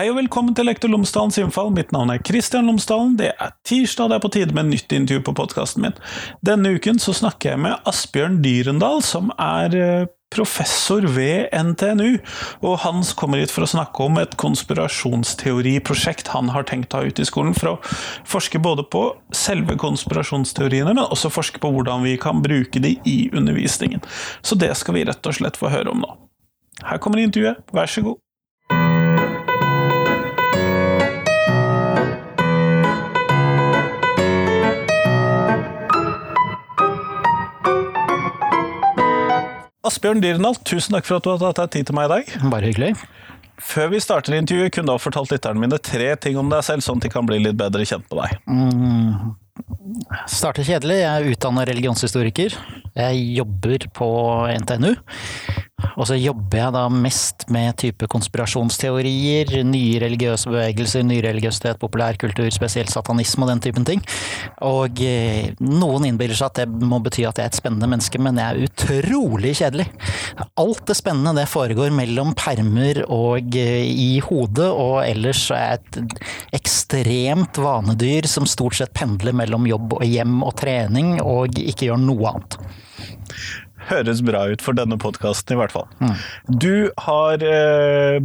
Hei og velkommen til Lektor Lomsdalens innfall. Mitt navn er Kristian Lomsdalen. Det er tirsdag, det er på tide med nytt intervju på podkasten min. Denne uken så snakker jeg med Asbjørn Dyrendal, som er eh, professor ved NTNU. Og Hans kommer hit for å snakke om et konspirasjonsteoriprosjekt han har tenkt å ha ute i skolen, for å forske både på selve konspirasjonsteoriene, men også forske på hvordan vi kan bruke de i undervisningen. Så det skal vi rett og slett få høre om nå. Her kommer intervjuet, vær så god. Asbjørn Dyrendal, tusen takk for at du har tatt deg tid til meg i dag. Bare hyggelig. Før vi starter intervjuet, kunne du ha fortalt lytterne mine tre ting om deg selv, sånn at de kan bli litt bedre kjent med deg. Mm. Starter kjedelig. Jeg er utdannet religionshistoriker. Jeg jobber på NTNU. Og så jobber jeg da mest med type konspirasjonsteorier, nye religiøse bevegelser, nyreligiøsitet, populærkultur, spesielt satanisme og den typen ting. Og eh, noen innbiller seg at det må bety at jeg er et spennende menneske, men jeg er utrolig kjedelig. Alt det spennende det foregår mellom permer og eh, i hodet, og ellers er jeg et ekstremt vanedyr som stort sett pendler mellom jobb og hjem og trening, og ikke gjør noe annet høres bra ut for denne podkasten, i hvert fall. Mm. Du har eh,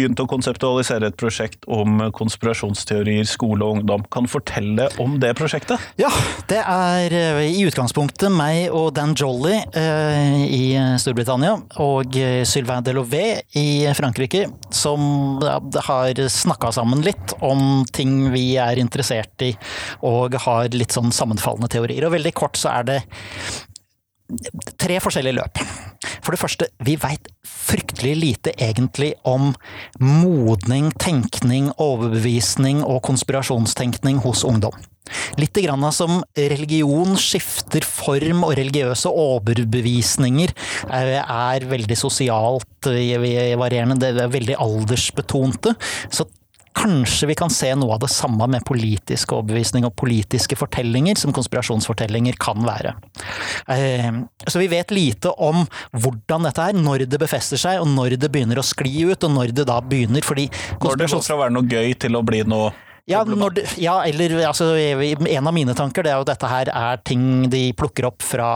begynt å konseptualisere et prosjekt om konspirasjonsteorier, skole og ungdom. Kan du fortelle om det prosjektet? Ja, det er eh, i utgangspunktet meg og Dan Jolly eh, i Storbritannia og eh, Sylvain Delové i Frankrike som har snakka sammen litt om ting vi er interessert i og har litt sånn sammenfallende teorier. Og veldig kort så er det tre forskjellige løp. For det første, vi veit fryktelig lite egentlig om modning, tenkning, overbevisning og konspirasjonstenkning hos ungdom. Litt grann som religion skifter form, og religiøse overbevisninger er veldig sosialt varierende, det er veldig aldersbetonte. Så Kanskje vi kan se noe av det samme med politisk overbevisning og politiske fortellinger, som konspirasjonsfortellinger kan være. Eh, så vi vet lite om hvordan dette er, når det befester seg, og når det begynner å skli ut, og når det da begynner, fordi Når det går fra å være noe gøy til å bli noe ja, det, ja, eller altså, En av mine tanker det er jo at dette her er ting de plukker opp fra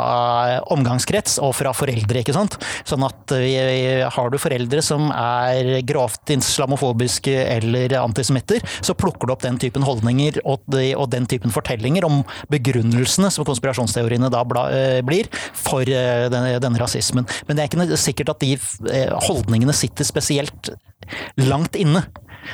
omgangskrets og fra foreldre. ikke sant? Sånn at eh, har du foreldre som er grovt islamofobiske eller antisemitter, så plukker du opp den typen holdninger og, og den typen fortellinger om begrunnelsene som konspirasjonsteoriene da eh, blir for eh, denne, denne rasismen. Men det er ikke sikkert at de holdningene sitter spesielt langt inne.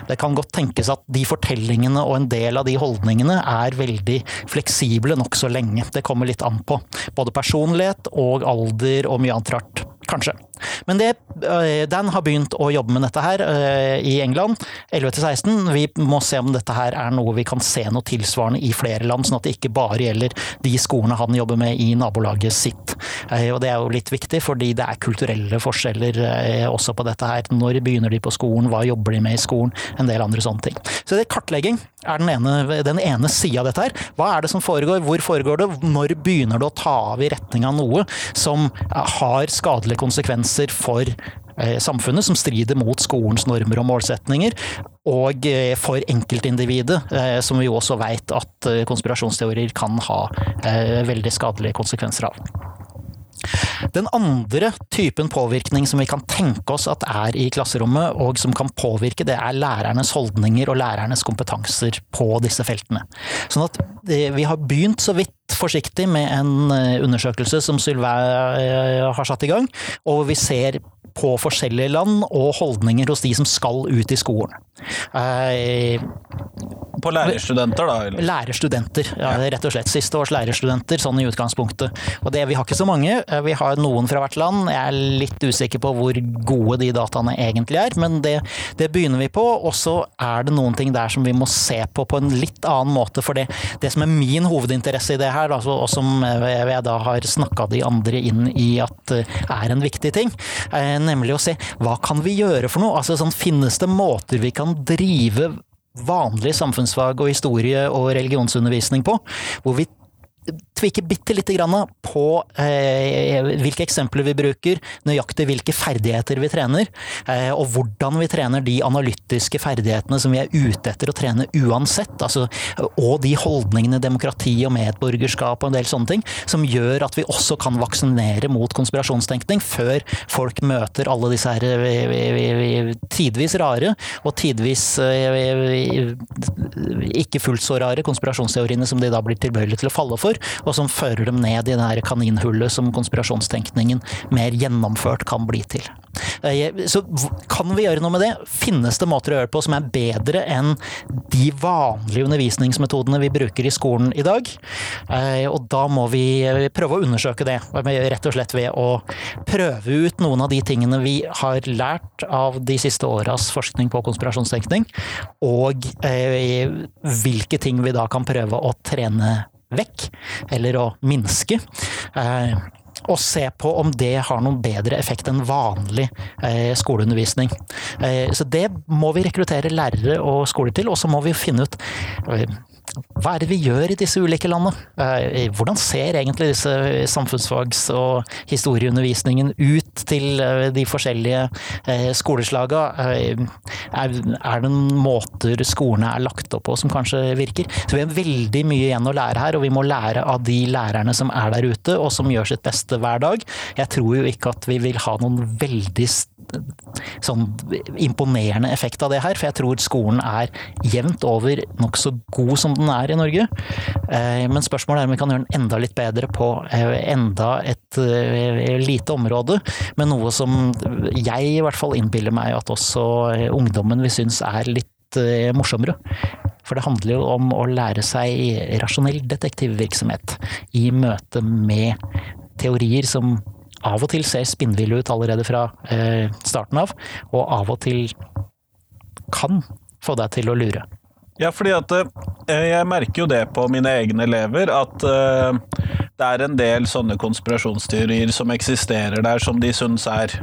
Det kan godt tenkes at de fortellingene og en del av de holdningene er veldig fleksible nokså lenge. Det kommer litt an på både personlighet og alder og mye annet rart, kanskje. Men det, eh, Dan har begynt å jobbe med dette her eh, i England, 11-16. Vi må se om dette her er noe vi kan se noe tilsvarende i flere land, sånn at det ikke bare gjelder de skolene han jobber med i nabolaget sitt. Eh, og det er jo litt viktig, fordi det er kulturelle forskjeller også på dette her. Når begynner de på skolen, hva jobber de med i skolen, en del andre sånne ting. Så det kartlegging er den ene, den ene sida av dette her. Hva er det som foregår, hvor foregår det, når begynner det å ta av i retning av noe som har skadelige konsekvenser konsekvenser for eh, samfunnet som strider mot skolens normer og målsetninger, og eh, for enkeltindividet, eh, som vi også veit at konspirasjonsteorier kan ha veldig skadelige konsekvenser av. Den andre typen påvirkning som vi kan tenke oss at er i klasserommet, og som kan påvirke, det er lærernes holdninger og lærernes kompetanser på disse feltene. Sånn at vi har begynt så vidt forsiktig med en eh, undersøkelse som Sylvain eh, har satt i gang, og vi ser på forskjellige land og holdninger hos de som skal ut i skolen. Eh, på lærerstudenter, da? Eller? Lærerstudenter, ja, rett og slett. Siste års lærerstudenter, sånn i utgangspunktet. Og det, Vi har ikke så mange, vi har noen fra hvert land. Jeg er litt usikker på hvor gode de dataene egentlig er, men det, det begynner vi på. Og så er det noen ting der som vi må se på på en litt annen måte. For det, det som er min hovedinteresse i det her, altså, og som jeg da har snakka de andre inn i at er en viktig ting, nemlig å se hva kan vi gjøre for noe? Altså sånn, Finnes det måter vi kan drive vanlig samfunnsfag og historie og religionsundervisning på, hvor vi tweake bitte lite grann på eh, hvilke eksempler vi bruker, nøyaktig hvilke ferdigheter vi trener, eh, og hvordan vi trener de analytiske ferdighetene som vi er ute etter å trene uansett. Altså, og de holdningene, demokrati og medborgerskap og en del sånne ting, som gjør at vi også kan vaksinere mot konspirasjonstenkning før folk møter alle disse her eh, tidvis rare og tidvis eh, ikke fullt så rare konspirasjonsteoriene som de da blir tilbøyelige til å falle for, og som fører dem ned i det her kaninhullet som konspirasjonstenkningen mer gjennomført kan bli til. Eh, så kan vi gjøre noe med det? Finnes det måter å gjøre det på som er bedre enn de vanlige undervisningsmetodene vi bruker i skolen i dag? Eh, og da må vi prøve å undersøke det, rett og slett ved å prøve ut noen av de tingene vi har lært av de siste åras forskning på konspirasjonstenkning, og eh, hvilke ting vi da kan prøve å trene vekk, eller å minske og se på om det har noen bedre effekt enn vanlig eh, skoleundervisning. Eh, så det må vi rekruttere lærere og skoler til, og så må vi finne ut eh, hva er det vi gjør i disse ulike landene? Eh, hvordan ser egentlig disse samfunnsfags- og historieundervisningen ut til eh, de forskjellige eh, skoleslaga? Er det noen måter skolene er lagt opp på som kanskje virker? Så vi har veldig mye igjen å lære her, og vi må lære av de lærerne som er der ute, og som gjør sitt beste hver dag. Jeg tror jo ikke at vi vil ha noen veldig sånn imponerende effekt av det her, for jeg tror skolen er jevnt over nokså god som den er i Norge. Eh, men spørsmålet er om vi kan gjøre den enda litt bedre på eh, enda et eh, lite område, med noe som jeg i hvert fall innbiller meg at også ungdommen vil synes er litt morsommere. For det handler jo om å lære seg rasjonell detektivvirksomhet i møte med teorier som av og til ser spinnville ut allerede fra starten av, og av og til kan få deg til å lure. Ja, fordi at eh, jeg merker jo det på mine egne elever, at eh, det er en del sånne konspirasjonsteorier som eksisterer der, som de syns er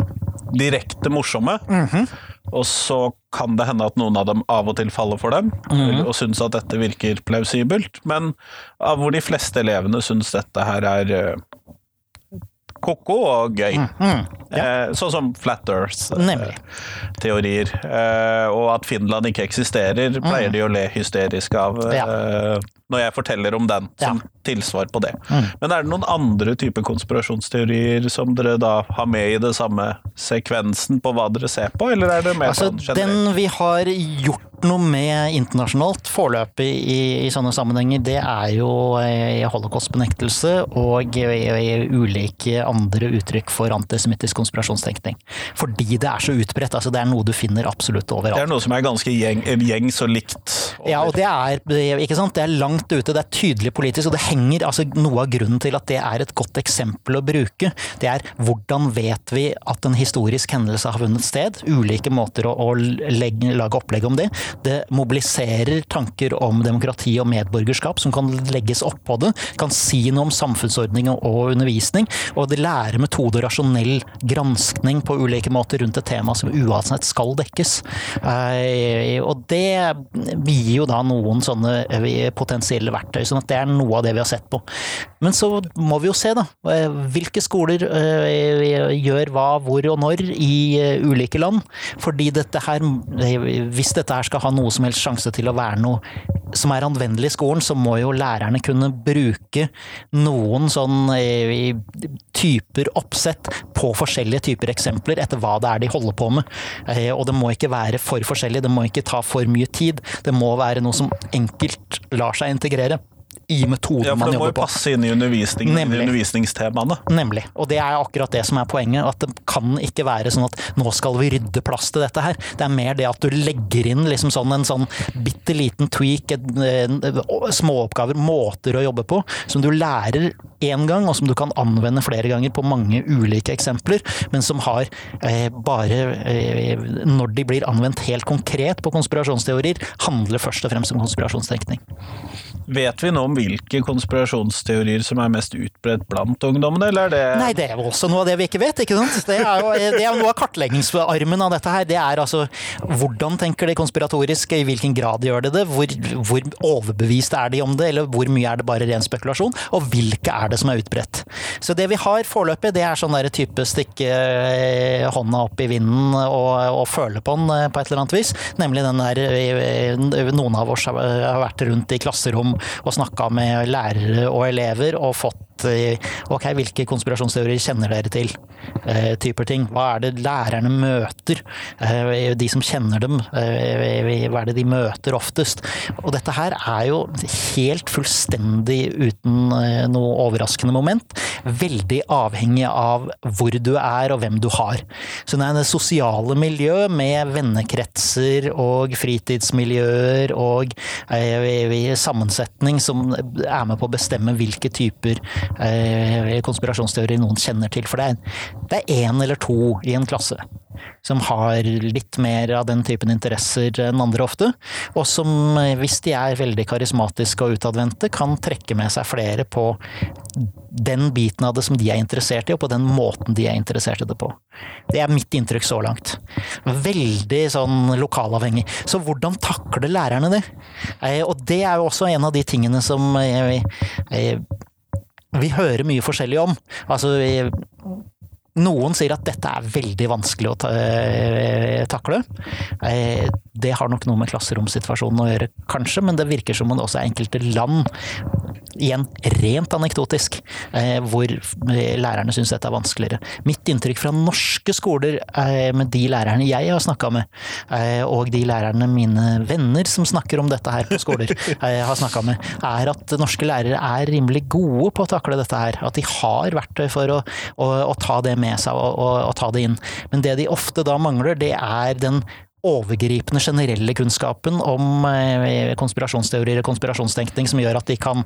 direkte morsomme. Mm -hmm. Og så kan det hende at noen av dem av og til faller for dem, mm -hmm. og syns at dette virker plausibelt. Men av hvor de fleste elevene syns dette her er eh, ko-ko og gøy. Mm, mm, ja. eh, sånn som Flat Earth-teorier. Eh, og at Finland ikke eksisterer, pleier mm. de å le hysterisk av ja. Eh, når jeg forteller om den, som ja. tilsvar på det. Mm. Men er det noen andre typer konspirasjonsteorier som dere da har med i det samme sekvensen på hva dere ser på, eller er det mer altså, sånn generelt? Den vi har gjort noe med internasjonalt foreløpig i, i, sånne sammenhenger, det er jo holocaustbenektelse holocaust-benektelse og eh, ulike andre uttrykk for antisemittisk konspirasjonstenkning. Fordi det er så utbredt. altså Det er noe du finner absolutt overalt. Det er noe som er ganske gjeng, gjengs og likt? Over. Ja, og det er, ikke sant? det er langt ute, det er tydelig politisk, og det henger altså Noe av grunnen til at det er et godt eksempel å bruke, det er hvordan vet vi at en historisk hendelse har vunnet sted? Ulike måter å, å legge, lage opplegg om det. Det mobiliserer tanker om demokrati og medborgerskap som kan legges oppå det. Kan si noe om samfunnsordning og undervisning. Og det lærer metode og rasjonell granskning på ulike måter rundt et tema som uansett skal dekkes. Eh, og det gir jo da noen sånne eh, potensielle verktøy. sånn at det er noe av det vi har sett på. Men så må vi jo se, da. Eh, hvilke skoler eh, gjør hva, hvor og når i eh, ulike land. Fordi dette her, hvis dette her skal ha noe som helst sjanse til å være noe som er anvendelig i skolen, så må jo lærerne kunne bruke noen sånn typer oppsett på forskjellige typer eksempler etter hva det er de holder på med. Og det må ikke være for forskjellig, det må ikke ta for mye tid. Det må være noe som enkelt lar seg integrere i metoden man jobber på. Ja, for det må jo passe inn i undervisning, Nemlig. undervisningstemaene. Nemlig. Og det er akkurat det som er poenget. At det kan ikke være sånn at nå skal vi rydde plass til dette her. Det er mer det at du legger inn liksom sånn en sånn bitte liten tweak, småoppgaver, måter å jobbe på, som du lærer én gang, og som du kan anvende flere ganger på mange ulike eksempler, men som har eh, bare eh, Når de blir anvendt helt konkret på konspirasjonsteorier, handler først og fremst om konspirasjonstenkning. Vet vi nå om hvilke konspirasjonsteorier som er mest utbredt blant ungdommene, eller er det Nei, det er jo også noe av det vi ikke vet, ikke sant. Det er jo det er noe av kartleggingsarmen av dette her. Det er altså hvordan tenker de konspiratorisk, i hvilken grad gjør de det, hvor, hvor overbevist er de om det, eller hvor mye er det bare ren spekulasjon, og hvilke er det som er utbredt. Så det vi har foreløpig, det er sånn der type stikke eh, hånda opp i vinden og, og føle på den eh, på et eller annet vis, nemlig den der eh, noen av oss har vært rundt i klasserom og snakka med lærere og elever og fått ok, hvilke konspirasjonsteorier kjenner dere til? Eh, typer ting. Hva er det lærerne møter? Eh, de som kjenner dem, eh, hva er det de møter oftest? Og dette her er jo helt fullstendig uten eh, noe overraskende moment. Veldig avhengig av hvor du er og hvem du har. Så det er det sosiale miljø med vennekretser og fritidsmiljøer og eh, sammensetning som er med på å bestemme hvilke typer eh, konspirasjonsteorier noen kjenner til. For det er, én eller to i en klasse som har litt mer av den typen interesser enn andre ofte, og som, eh, hvis de er veldig karismatiske og utadvendte, kan trekke med seg flere på den biten av det som de er interessert i, og på den måten de er interessert i det på. Det er mitt inntrykk så langt. Veldig sånn lokalavhengig. Så hvordan takler lærerne det? Eh, og det er jo også en av de tingene som eh, vi hører mye forskjellig om. Altså, noen sier at dette er veldig vanskelig å ta, takle. Det har nok noe med klasseromsituasjonen å gjøre, kanskje, men det virker som om det også er enkelte land igjen rent anekdotisk, eh, hvor lærerne syns dette er vanskeligere. Mitt inntrykk fra norske skoler eh, med de lærerne jeg har snakka med, eh, og de lærerne mine venner som snakker om dette her på skoler, har snakka med, er at norske lærere er rimelig gode på å takle dette her. At de har verktøy for å, å, å ta det med seg og, og, og ta det inn. Men det de ofte da mangler, det er den overgripende, generelle kunnskapen om eh, konspirasjonsteorier og konspirasjonstenkning som gjør at de kan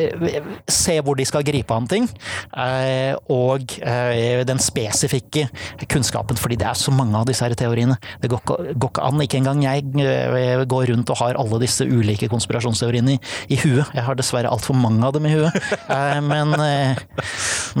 eh, se hvor de skal gripe an ting, eh, og den spesifikke kunnskapen, fordi det er så mange av disse her teoriene. Det går ikke an. Ikke engang jeg går rundt og har alle disse ulike konspirasjonsteoriene i, i huet. Jeg har dessverre altfor mange av dem i huet. Men,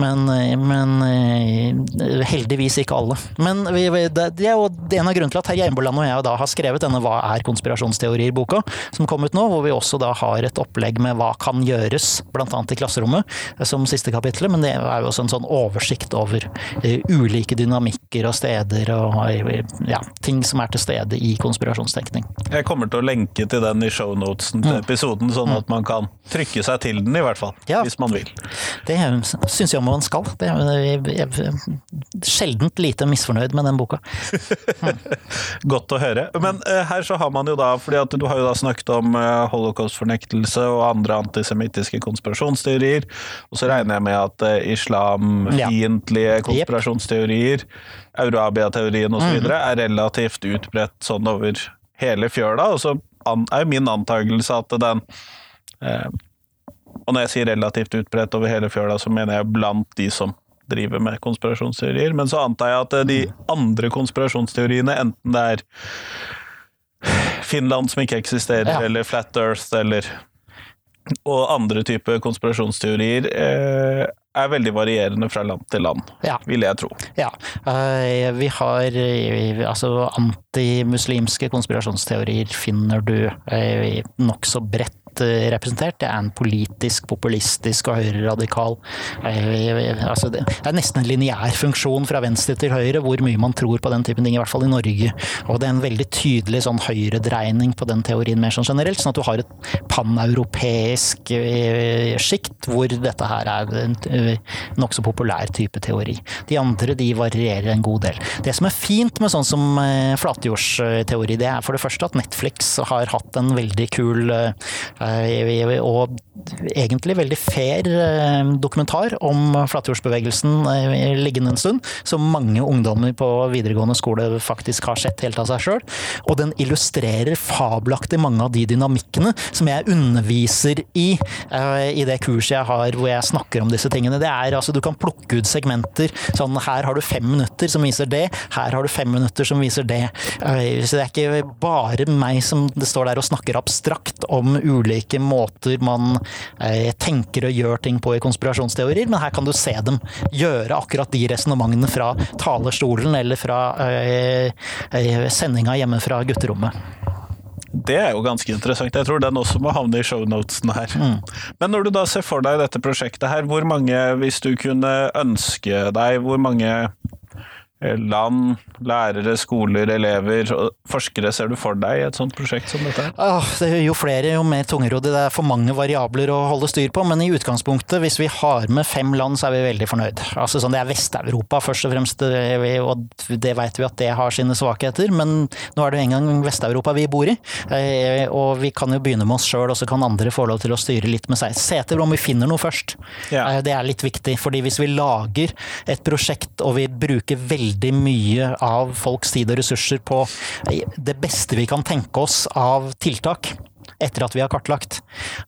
men, men heldigvis ikke alle. Men det er jo en av grunnene til at Terje Eimboland og jeg da har skrevet denne Hva er konspirasjonsteorier-boka, som kom ut nå, hvor vi også da har et opplegg med hva kan gjøres, bl.a. i klasserommet, som siste kapittel. Men det er jo også en sånn oversikt over uh, ulike dynamikker og steder og uh, ja, ting som er til stede i konspirasjonstenkning. Jeg kommer til å lenke til den i shownotesen til mm. episoden, sånn mm. at man kan trykke seg til den, i hvert fall. Ja, hvis man vil. Det syns jeg man skal. Det er sjeldent lite misfornøyd med den boka. Mm. Godt å høre. Men uh, her så har man jo da, fordi at du har jo da snakket om uh, holocaust-fornektelse og andre antisemittiske konspirasjonsteorier, og så regner jeg med at uh, islamfiendtlige konspirasjonsteorier, Eurabia-teorien osv. Mm. er relativt utbredt sånn over hele fjøla, og så er min antakelse at den og når jeg sier relativt utbredt over hele fjøla, så mener jeg blant de som driver med konspirasjonsteorier. Men så antar jeg at de andre konspirasjonsteoriene, enten det er Finland som ikke eksisterer, ja. eller Flat Earth, eller og andre typer konspirasjonsteorier eh, er veldig varierende fra land til land, ja. vil jeg tro. Ja. Uh, vi har uh, altså antimuslimske konspirasjonsteorier finner du uh, nokså bredt Eh, representert. Det er en politisk, populistisk og høyreradikal eh, altså Det er nesten en lineær funksjon fra venstre til høyre, hvor mye man tror på den typen ting, i hvert fall i Norge. Og det er en veldig tydelig sånn høyredreining på den teorien mer sånn generelt, sånn at du har et paneuropeisk eh, sjikt hvor dette her er en nokså populær type teori. De andre de varierer en god del. Det som er fint med sånn som flatjordsteori, det er for det første at Netflix har hatt en veldig kul og egentlig veldig fair eh, dokumentar om flatjordsbevegelsen eh, liggende en stund, som mange ungdommer på videregående skole faktisk har sett helt av seg sjøl. Og den illustrerer fabelaktig mange av de dynamikkene som jeg underviser i i det kurset jeg har hvor jeg snakker om disse tingene. Det er altså, Du kan plukke ut segmenter. sånn Her har du fem minutter som viser det, her har du fem minutter som viser det. Så det er ikke bare meg som står der og snakker abstrakt om ulike ulike måter man eh, tenker og gjør ting på i konspirasjonsteorier, men her kan du se dem gjøre akkurat de resonnementene fra talerstolen eller fra eh, eh, sendinga hjemme fra gutterommet. Det er jo ganske interessant. Jeg tror den også må havne i shownotesen her. Mm. Men når du da ser for deg dette prosjektet her, hvor mange, hvis du kunne ønske deg, hvor mange land, lærere, skoler, elever og forskere ser du for deg i et sånt prosjekt som dette? Ah, det er jo flere, jo mer tungrodd. Det er for mange variabler å holde styr på. Men i utgangspunktet, hvis vi har med fem land, så er vi veldig fornøyd. Altså sånn, Det er Vest-Europa først og fremst, og det vet vi at det har sine svakheter. Men nå er det jo en gang Vest-Europa vi bor i, eh, og vi kan jo begynne med oss sjøl, og så kan andre få lov til å styre litt med seg. Se etter om vi finner noe først. Ja. Eh, det er litt viktig, fordi hvis vi lager et prosjekt og vi bruker veldig veldig mye av folks tid og ressurser på det beste vi kan tenke oss av tiltak etter at vi har kartlagt,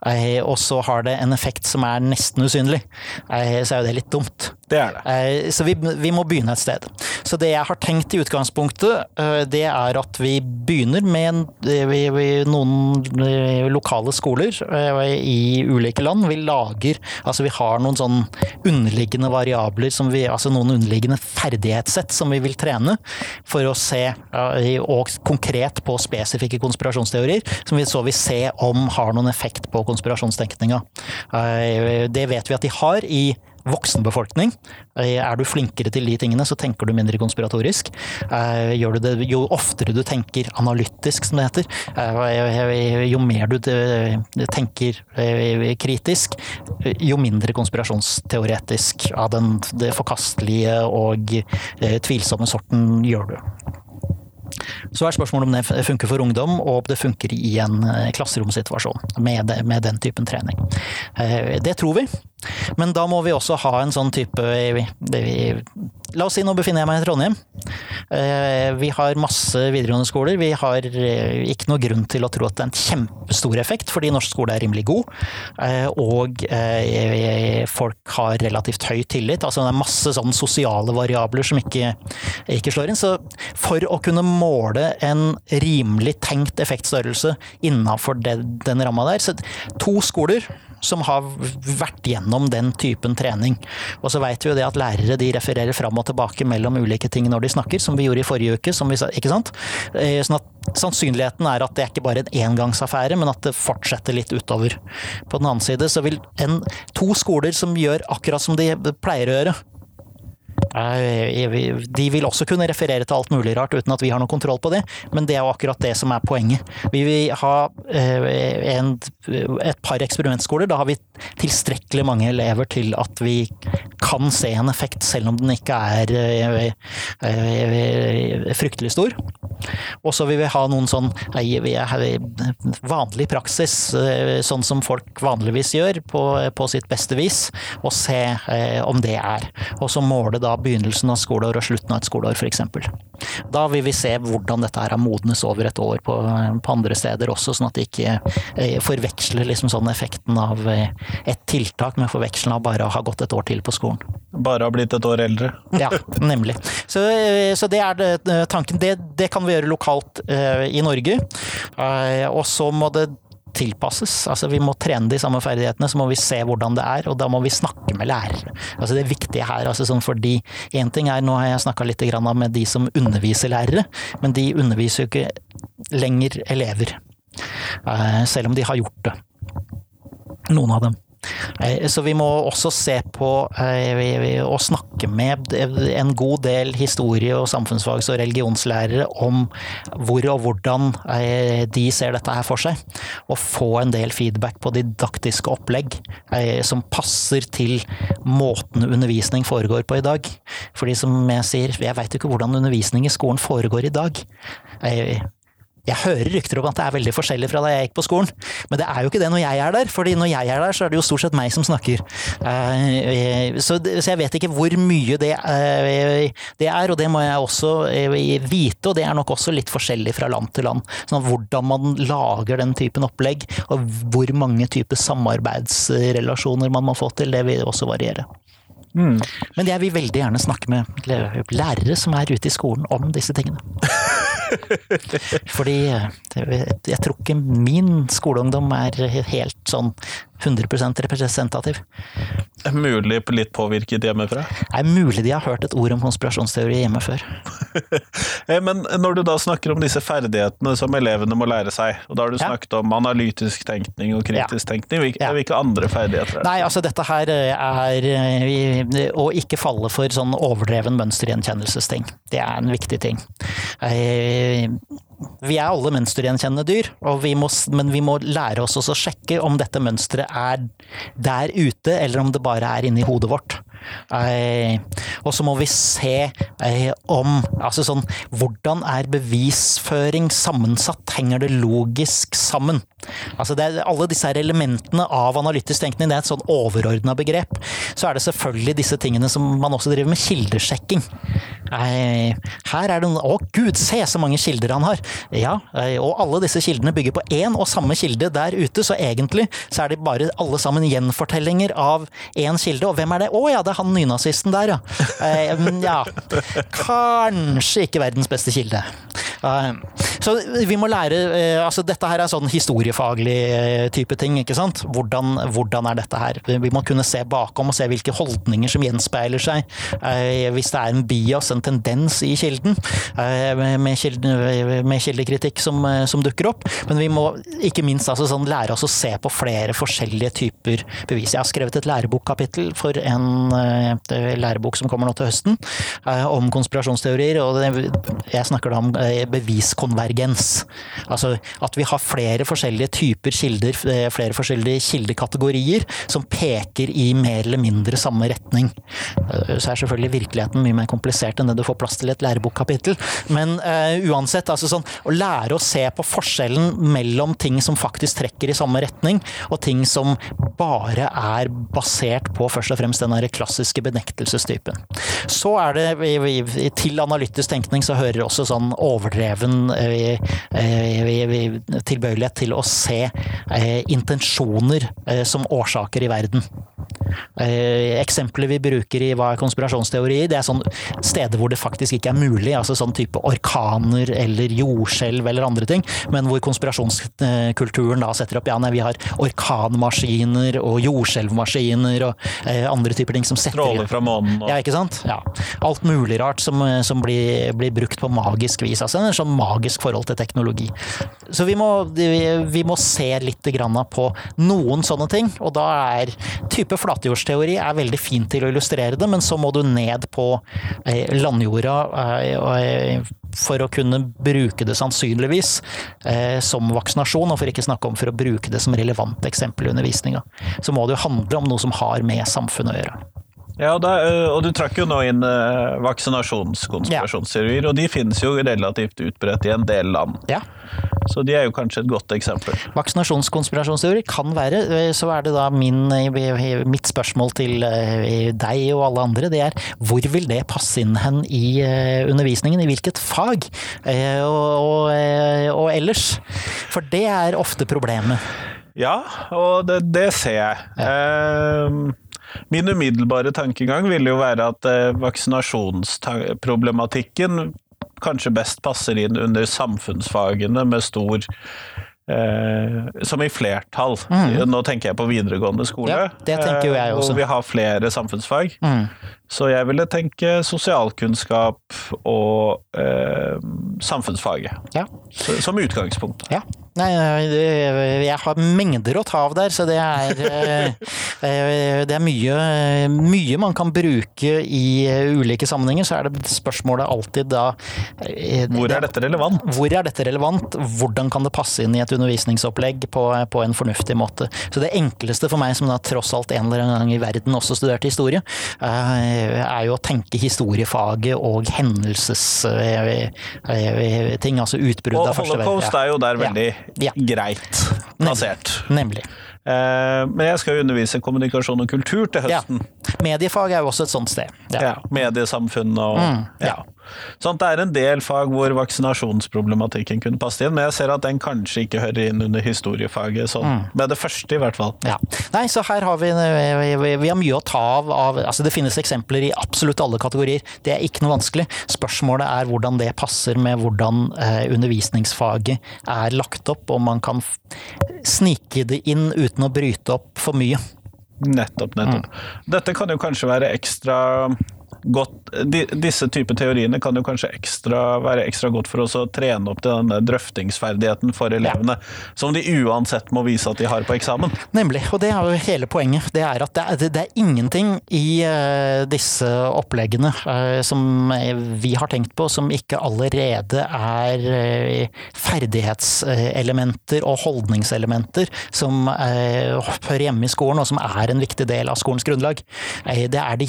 eh, og så har det en effekt som er nesten usynlig, eh, så er jo det litt dumt. Det er det. Eh, så vi, vi, må begynne et sted. Så det jeg har tenkt i utgangspunktet, det er at vi begynner med noen lokale skoler i ulike land. Vi lager Altså vi har noen sånn underliggende variabler, vi, altså noen underliggende ferdighetssett som vi vil trene for å se, og konkret på spesifikke konspirasjonsteorier, som vi så vil se om har noen effekt på konspirasjonstenkninga. Eh, det vet vi at de har i voksen befolkning. Eh, er du flinkere til de tingene, så tenker du mindre konspiratorisk. Eh, gjør du det, jo oftere du tenker analytisk, som det heter, jo mer du tenker kritisk, jo mindre konspirasjonsteoretisk av den forkastelige og tvilsomme sorten gjør du. Så er spørsmålet om det funker for ungdom, og om det funker i en eh, klasseromsituasjon med, med den typen trening. Eh, det tror vi. Men da må vi også ha en sånn type La oss si nå befinner jeg meg i Trondheim. Eh, vi har masse videregående skoler. Vi har ikke noe grunn til å tro at det er en kjempestor effekt, fordi norsk skole er rimelig god. Og folk har relativt høy tillit. Altså det er masse sånn sosiale variabler som ikke, inn. Så for å kunne måle en rimelig tenkt effektstørrelse innafor den ramma der, så to skoler som har vært gjennom den typen trening. Og så veit vi jo det at lærere de refererer fram og tilbake mellom ulike ting når de snakker, som vi gjorde i forrige uke. Vi, ikke sant? Eh, sånn at sannsynligheten er at det er ikke bare en engangsaffære, men at det fortsetter litt utover. På den annen side så vil en, to skoler som gjør akkurat som de pleier å gjøre, de vil også kunne referere til alt mulig rart uten at vi har noe kontroll på det, men det er jo akkurat det som er poenget. Vi vil ha eh, en, et par eksperimentskoler. Da har vi tilstrekkelig mange elever til at vi kan se en effekt, selv om den ikke er eh, eh, fryktelig stor. Og så vil vi ha noen sånn vanlig praksis, sånn som folk vanligvis gjør, på, på sitt beste vis, og se om det er. Og så måle da begynnelsen av skoleår og slutten av et skoleår, f.eks. Da vil vi se hvordan dette her har modnes over et år på, på andre steder også, sånn at de ikke eh, forveksler liksom sånn effekten av eh, et tiltak med forvekselen av bare å ha gått et år til på skolen. Bare ha blitt et år eldre. ja, nemlig. Så, eh, så det er det, tanken. Det, det, kan vi gjøre lokalt eh, i Norge. Eh, og så må det tilpasses. Altså, vi må trene de samme ferdighetene, så må vi se hvordan det er, og da må vi snakke med lærere. Altså, det viktige her, altså, sånn fordi én ting er, nå har jeg snakka litt med de som underviser lærere, men de underviser jo ikke lenger elever. Eh, selv om de har gjort det. Noen av dem. Eh, så vi må også se på eh, snakke med en god del historie- og samfunnsfags- og religionslærere om hvor og hvordan eh, de ser dette her for seg. Og få en del feedback på didaktiske opplegg som passer til måten undervisning foregår på i dag. Fordi som jeg sier, jeg veit ikke hvordan undervisning i skolen foregår i dag. Jeg hører rykter om at det er veldig forskjellig fra da jeg gikk på skolen, men det er jo ikke det når jeg er der. fordi når jeg er der, så er det jo stort sett meg som snakker. Eh, så jeg vet ikke hvor mye det eh, er, og det må jeg også eh, vite. Og det er nok også litt forskjellig fra land til land. Sånn hvordan man lager den typen opplegg, og hvor mange typer samarbeidsrelasjoner man må få til, det vil også variere. Mm. Men jeg vil veldig gjerne snakke med lærere som er ute i skolen om disse tingene. Fordi jeg tror ikke min skoleungdom er helt sånn 100% representativ. Mulig litt påvirket hjemmefra? Det er mulig de har hørt et ord om konspirasjonsteori hjemme før. Eh, men når du da snakker om disse ferdighetene som elevene må lære seg, og da har du snakket ja. om analytisk tenkning og kritisk ja. tenkning, hvilke, ja. hvilke, andre ferdigheter er det? Nei, altså dette her er å ikke falle for sånn overdreven mønstergjenkjennelsesting. Det er en viktig ting. Vi er alle mønstergjenkjennende dyr, vi må, men vi må lære oss å sjekke om dette mønsteret er der ute, eller om det bare er inni hodet vårt. Eh, og så må vi se eh, om Altså sånn Hvordan er bevisføring sammensatt? Henger det logisk sammen? Altså er alle disse her elementene av analytisk tenkning, det er et sånn overordna begrep. Så er det selvfølgelig disse tingene som man også driver med kildesjekking. Eh, her er det noen Å gud, se så mange kilder han har! Ja, eh, og alle disse kildene bygger på én og samme kilde der ute, så egentlig så er de bare alle sammen gjenfortellinger av én kilde. Og hvem er det? Å ja, det er han nynazisten der, ja. Eh, ja. Kanskje ikke verdens beste kilde. Så vi må lære Altså, dette her er sånn historiefaglig type ting, ikke sant? Hvordan, hvordan er dette her? Vi må kunne se bakom og se hvilke holdninger som gjenspeiler seg. Hvis det er en bias, en tendens i kilden, med, kilden, med kildekritikk som, som, dukker opp. Men vi må ikke minst altså sånn lære oss å se på flere forskjellige typer bevis. Jeg har skrevet et lærebokkapittel for en lærebok som kommer nå til høsten, om konspirasjonsteorier. og Jeg snakker da om beviskonvergens. Altså at vi har flere forskjellige typer kilder, flere forskjellige kildekategorier som peker i mer eller mindre samme retning. Så er selvfølgelig virkeligheten mye mer komplisert enn det du får plass til i et lærebokkapittel. Men uansett, altså sånn å lære å se på forskjellen mellom ting som faktisk trekker i samme retning, og ting som bare er basert på først og fremst den klassiske benektelsestypen. Så er det til analytisk tenkning så hører også sånn overdreven eh, eh, tilbøyelighet til å se eh, intensjoner som årsaker i verden. Eksempler vi bruker i hva er konspirasjonsteori, det er sånn steder hvor det faktisk ikke er mulig. altså sånn type orkaner eller jordskjelv eller andre ting, men hvor konspirasjonskulturen da setter opp ja, nei, vi har orkanmaskiner og jordskjelvmaskiner og eh, andre typer ting som setter Stråler fra månen og Ja, ikke sant? Ja. Alt mulig rart som, som blir, blir, brukt på magisk vis. Altså en sånn magisk forhold til teknologi. Så vi må, vi, vi må se litt på noen sånne ting, og da er type flatjordsteori er veldig fint til å illustrere det, men så må du ned på eh, landjorda eh, for å kunne bruke det sannsynligvis eh, som vaksinasjon, og for ikke snakke om for å bruke det som relevant eksempel i undervisninga. Så må det jo handle om noe som har med samfunnet å gjøre. Ja, og, er, eh, og du trakk jo nå inn uh, vaksinasjonskonspirasjonsteorier, ja. og de finnes jo relativt utbredt i en del land. Ja. Så de er jo kanskje et godt eksempel. Vaksinasjonskonspirasjonsteori kan være. Eh, så er det da min, mitt spørsmål til deg og alle andre, det er hvor vil det passe inn hen i undervisningen? I hvilket fag? Og, og, og ellers? For det er ofte problemet. Ja, og det, det ser jeg. Ja. Uh, Min umiddelbare tankegang ville jo være at eh, vaksinasjonsproblematikken kanskje best passer inn under samfunnsfagene med stor Eh, som i flertall. Mm. Nå tenker jeg på videregående skole, ja, det tenker jo jeg også. hvor vi har flere samfunnsfag. Mm. Så jeg ville tenke sosialkunnskap og eh, samfunnsfaget ja. som utgangspunkt. Ja. Nei, jeg har mengder å ta av der, så det er, eh, det er mye, mye, man kan bruke i ulike sammenhenger. Så er det spørsmålet alltid da eh, Hvor er dette relevant? Hvor er dette relevant? Hvordan kan det passe inn i et undervisningsopplegg på, på en fornuftig måte? Så det enkleste for meg, som da tross alt en eller annen gang i verden også studerte historie, eh, er jo å tenke historiefaget og hendelsesting, altså utbrudd av første verdenskrig. Holocaust er jo der veldig ja ja. greit plassert. Nemlig. Eh, men jeg skal jo undervise kommunikasjon og kultur til høsten. Ja, Mediefag er jo også et sånt sted. Ja. ja mediesamfunn og mm, ja. Sånn, det er en del fag hvor vaksinasjonsproblematikken kunne passet inn, men jeg ser at den kanskje ikke hører inn under historiefaget. Sånn. Mm. Med det første, i hvert fall. Ja. Nei, så her har vi, vi, vi har mye å ta av, av altså Det finnes eksempler i absolutt alle kategorier. Det er ikke noe vanskelig. Spørsmålet er hvordan det passer med hvordan eh, undervisningsfaget er lagt opp, og man kan snike det inn uten å bryte opp for mye. Nettopp, nettopp. Mm. Dette kan jo kanskje være ekstra godt Disse typer teoriene kan jo kanskje ekstra, være ekstra godt for oss å trene opp til denne drøftingsferdigheten for elevene, ja. som de uansett må vise at de har på eksamen. Nemlig, og det er jo hele poenget. Det er at det er, det er ingenting i uh, disse oppleggene uh, som vi har tenkt på som ikke allerede er uh, ferdighetselementer og holdningselementer som hører hjemme i skolen, og som er en viktig del av skolens grunnlag. det er de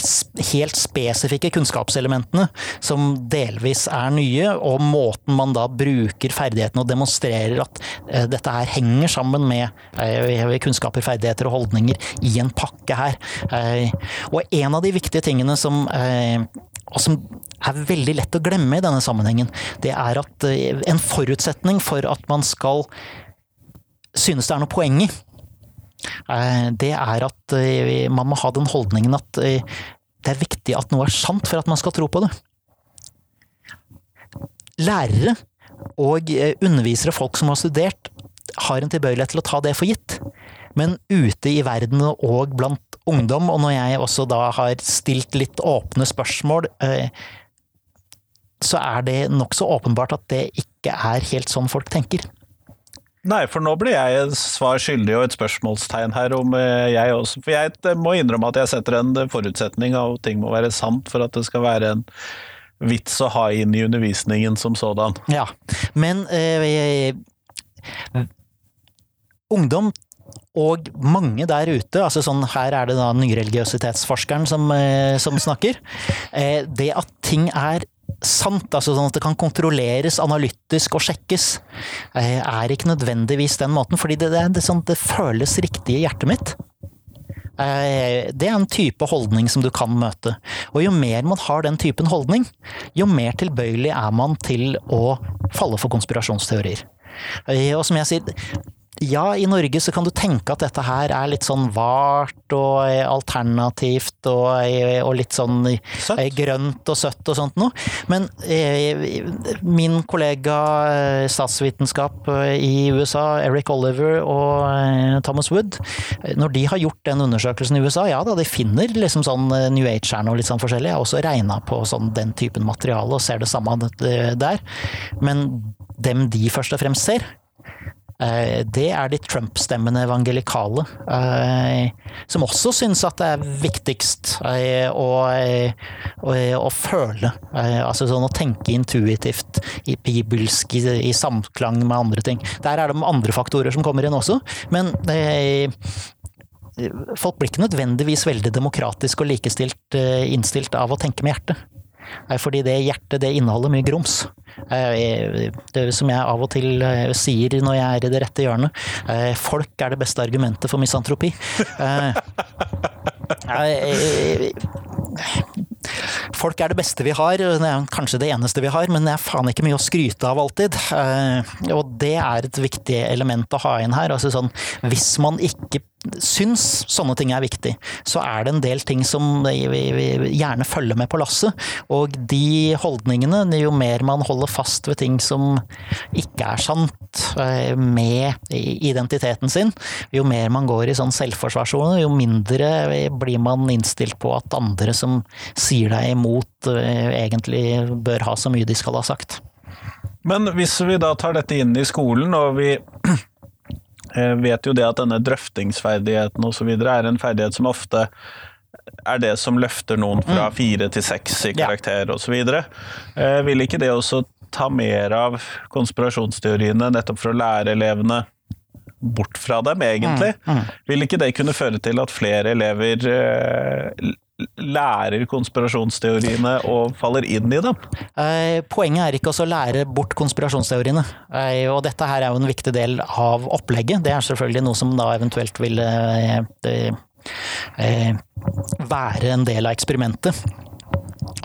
helt spesifikke spesifikke kunnskapselementene som delvis er nye, og måten man da bruker ferdighetene og demonstrerer at eh, dette her henger sammen med eh, kunnskaper, ferdigheter og holdninger i en pakke her. Eh, og en av de viktige tingene som og som er veldig lett å glemme i denne sammenhengen, det er at en forutsetning for at man skal synes det er noe poeng i, det er at man må ha den holdningen at det er viktig at noe er sant for at man skal tro på det. Lærere og eh, undervisere, folk som har studert, har en tilbøyelighet til å ta det for gitt. Men ute i verden og blant ungdom, og når jeg også da har stilt litt åpne spørsmål, eh, så er det nokså åpenbart at det ikke er helt sånn folk tenker. Nei, for nå blir jeg svar skyldig og et spørsmålstegn her om eh, jeg også For jeg eh, må innrømme at jeg setter en forutsetning av at ting må være sant for at det skal være en vits å ha inn i undervisningen som sådan. Ja, men øh, ungdom og mange der ute, altså sånn, her er det da nyreligiøsitetsforskeren som, som snakker, det at ting er sant, altså sånn at det kan kontrolleres analytisk og sjekkes, er ikke nødvendigvis den måten. Fordi det, det, det, sånn, det føles riktig i hjertet mitt. Eh, det er en type holdning som du kan møte. Og jo mer man har den typen holdning, jo mer tilbøyelig er man til å falle for konspirasjonsteorier. Eh, og som jeg sier, ja, i Norge så kan du tenke at dette her er litt sånn vart og eh, alternativt og, eh, og litt sånn søtt. Eh, grønt og søtt og sånt noe. Men eh, min kollega statsvitenskap i USA, Eric Oliver og eh, Thomas Wood, når de har gjort den undersøkelsen i USA, ja da, de finner liksom sånn New Age-erne og litt sånn forskjellig. Jeg har også regna på sånn den typen materiale og ser det samme der. Men dem de først og fremst ser, det er de Trump-stemmende evangelikale, eh, som også syns at det er viktigst eh, å, å, å føle. Altså sånn å tenke intuitivt, bibelsk, i, i, samklang med andre ting. Der er det andre faktorer som kommer inn også, men folk blir ikke nødvendigvis veldig demokratisk og likestilt innstilt av å tenke med hjertet. Fordi det hjertet, det inneholder mye grums. Eh, det som jeg av og til eh, sier når jeg er i det rette hjørnet. Eh, folk er det beste argumentet for misantropi. Folk er det beste vi har, det er kanskje det eneste vi har, men det er faen ikke mye å skryte av alltid. Og det er et viktig element å ha inn her. Altså sånn, hvis man ikke syns sånne ting er viktig, så er det en del ting som vi gjerne følger med på lasset. Og de holdningene, jo mer man holder fast ved ting som ikke er sant eh, med identiteten sin, jo mer man går i sånn selvforsvarssone, jo mindre blir man innstilt på at andre som sier deg imot, eh, egentlig bør ha så mye de skal ha sagt. Men hvis vi da tar dette inn i skolen, og vi vet jo det at denne drøftingsferdigheten osv. er en ferdighet som ofte er det som løfter noen fra mm. fire til seks i karakter osv. Eh, vil ikke det også ta mer av konspirasjonsteoriene, nettopp for å lære elevene bort fra dem, egentlig? Mm. Mm. Vil ikke det kunne føre til at flere elever eh, lærer konspirasjonsteoriene og faller inn i dem? Eh, poenget er ikke å lære bort konspirasjonsteoriene. Eh, og dette her er jo en viktig del av opplegget. Det er selvfølgelig noe som da eventuelt vil eh, være en del av eksperimentet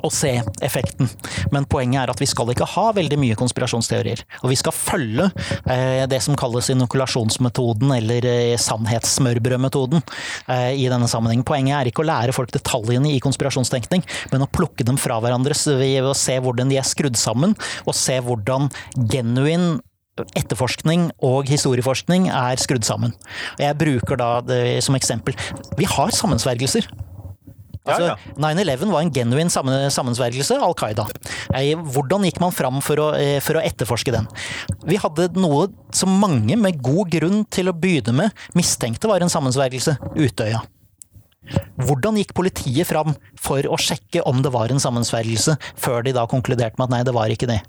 og se effekten. Men poenget er at vi skal ikke ha veldig mye konspirasjonsteorier. Og vi skal følge eh, det som kalles inokulasjonsmetoden, eller eh, sannhetssmørbrødmetoden eh, i denne sammenhengen. Poenget er ikke å lære folk detaljene i konspirasjonstenkning, men å plukke dem fra hverandre ved å se hvordan de er skrudd sammen, og se hvordan genuin etterforskning og historieforskning er skrudd sammen. Jeg bruker da som eksempel Vi har sammensvergelser. Altså, Ja, 9-11 var en genuin sammen- sammensvergelse, Al Qaida. Hvordan gikk man fram for å, eh, for å etterforske den? Vi hadde noe som mange med god grunn til å begynne med mistenkte var en sammensvergelse. Utøya. Hvordan gikk politiet fram for å sjekke om det var en sammensvergelse, før de da konkluderte med at nei, det var ikke det?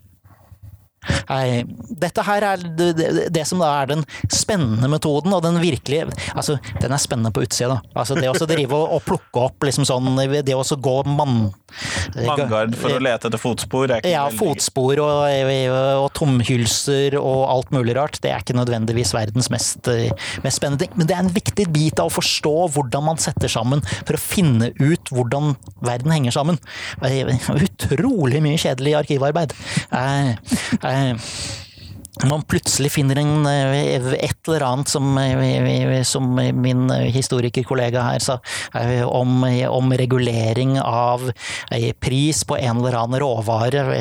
Nei, dette her er det, det, det som da er den spennende metoden, og den virkelige Altså, den er spennende på utsida, da. Altså, det å drive og, og plukke opp liksom sånn Det å gå mann... Mangard for å lete etter fotspor er ikke Ja, veldig- fotspor og, og tomhylser og alt mulig rart. Det er ikke nødvendigvis verdens mest, mest spennende ting. Men det er en viktig bit av å forstå hvordan man setter sammen for å finne ut hvordan verden henger sammen. Utrolig mye kjedelig arkivarbeid. Eh, eh, I am. Man plutselig finner en, eh, et eller annet som, eh, som min historikerkollega her sa, eh, om, om regulering av pris på en eller annen råvare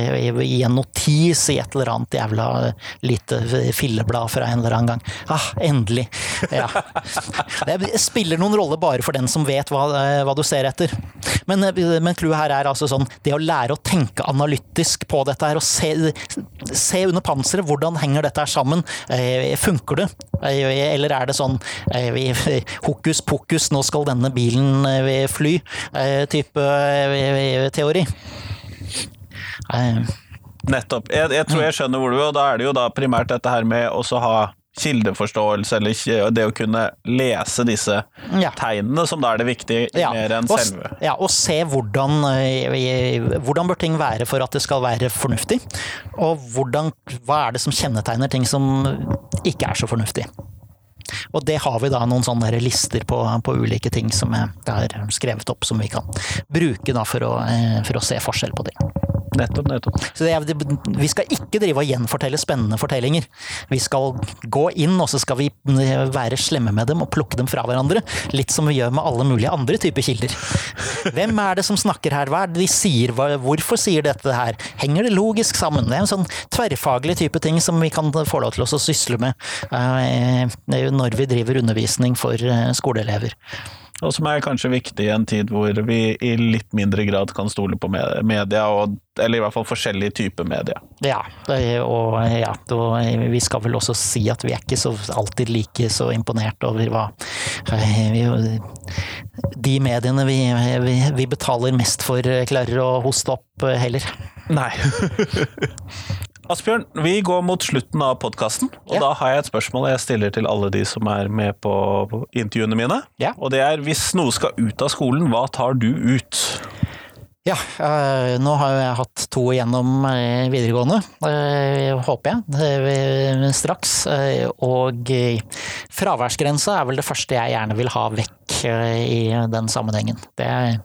i en notis i et eller annet jævla lite filleblad fra en eller annen gang. Ah, endelig! Ja. Det spiller noen rolle bare for den som vet hva, hva du ser etter. Men, men clouet her er altså sånn, det å lære å tenke analytisk på dette her, og se, se under panseret, hvordan henger dette her sammen? Eh, Funker det? Eh, Eller er det sånn eh, hokus pokus, nå skal denne bilen fly, type teori? Nettopp. Jeg, jeg tror jeg skjønner hvor du vil, og da er det jo da primært dette her med å ha kildeforståelse, eller det å kunne lese disse Ja. tegnene, som da er det viktige, mer enn og, selve. Ja, og se hvordan, eh, hvordan bør ting være for at det skal være fornuftig. Og hvordan, hva er det som kjennetegner ting som ikke er så fornuftig. Og det har vi da noen sånne lister på, på ulike ting som er skrevet opp, som vi kan bruke for å, eh, for å se forskjell på det. Nettopp, nettopp. Så det vi skal ikke drive og gjenfortelle spennende fortellinger. Vi skal gå inn, og så skal vi eh, være slemme med dem og plukke dem fra hverandre. Litt som vi gjør med alle mulige andre typer kilder. Hvem er det som snakker her? Hva er det de sier? Hvorfor sier dette her? Henger det logisk sammen? Det er en sånn tverrfaglig type ting som vi kan få lov til å sysle med eh, når vi driver undervisning for eh, skoleelever. Og som er kanskje viktig i en tid hvor vi i litt mindre grad kan stole på media, og, eller i hvert fall forskjellige typer media. Ja, og, ja, og vi skal vel også si at vi er ikke så alltid like så imponert over hva vi, De mediene vi, vi, vi betaler mest for, klarer å hoste opp eh, heller. Nei. Asbjørn, vi går mot slutten av podkasten, og Ja. da har jeg et spørsmål jeg stiller til alle de som er med på intervjuene mine. Ja. Og det er hvis noe skal ut av skolen, hva tar du ut? Ja, eh, nå har jeg hatt to igjennom eh, videregående, eh, håper jeg, straks. Og fraværsgrensa er vel det første jeg gjerne vil ha vekk i den sammenhengen. Det er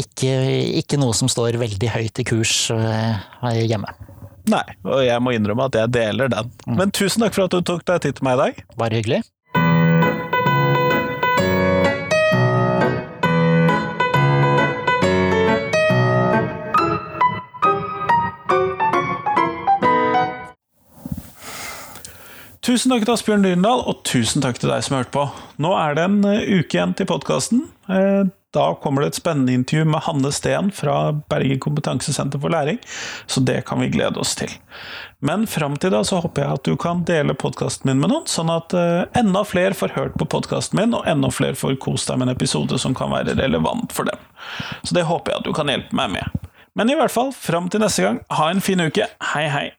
ikke, ikke noe som står veldig høyt i kurs eh, hjemme. Nei, og jeg må innrømme at jeg deler den. Men tusen takk for at du tok deg tid til meg i dag. Bare hyggelig. Tusen takk til Asbjørn Dyrendal, og tusen takk til deg som hørte på. Nå er det en eh, uke igjen til podkasten. Da kommer det et spennende intervju med Hanne Steen fra Bergen kompetansesenter for læring, så det kan vi glede oss til. Men fram til da så håper jeg at du kan dele podkasten min med noen, sånn at eh, enda flere får hørt på podkasten min, og enda flere får kost deg med en episode som kan være relevant for dem. Så det håper jeg at du kan hjelpe meg med. Men i hvert fall, fram til neste gang, ha en fin uke. Hei, hei!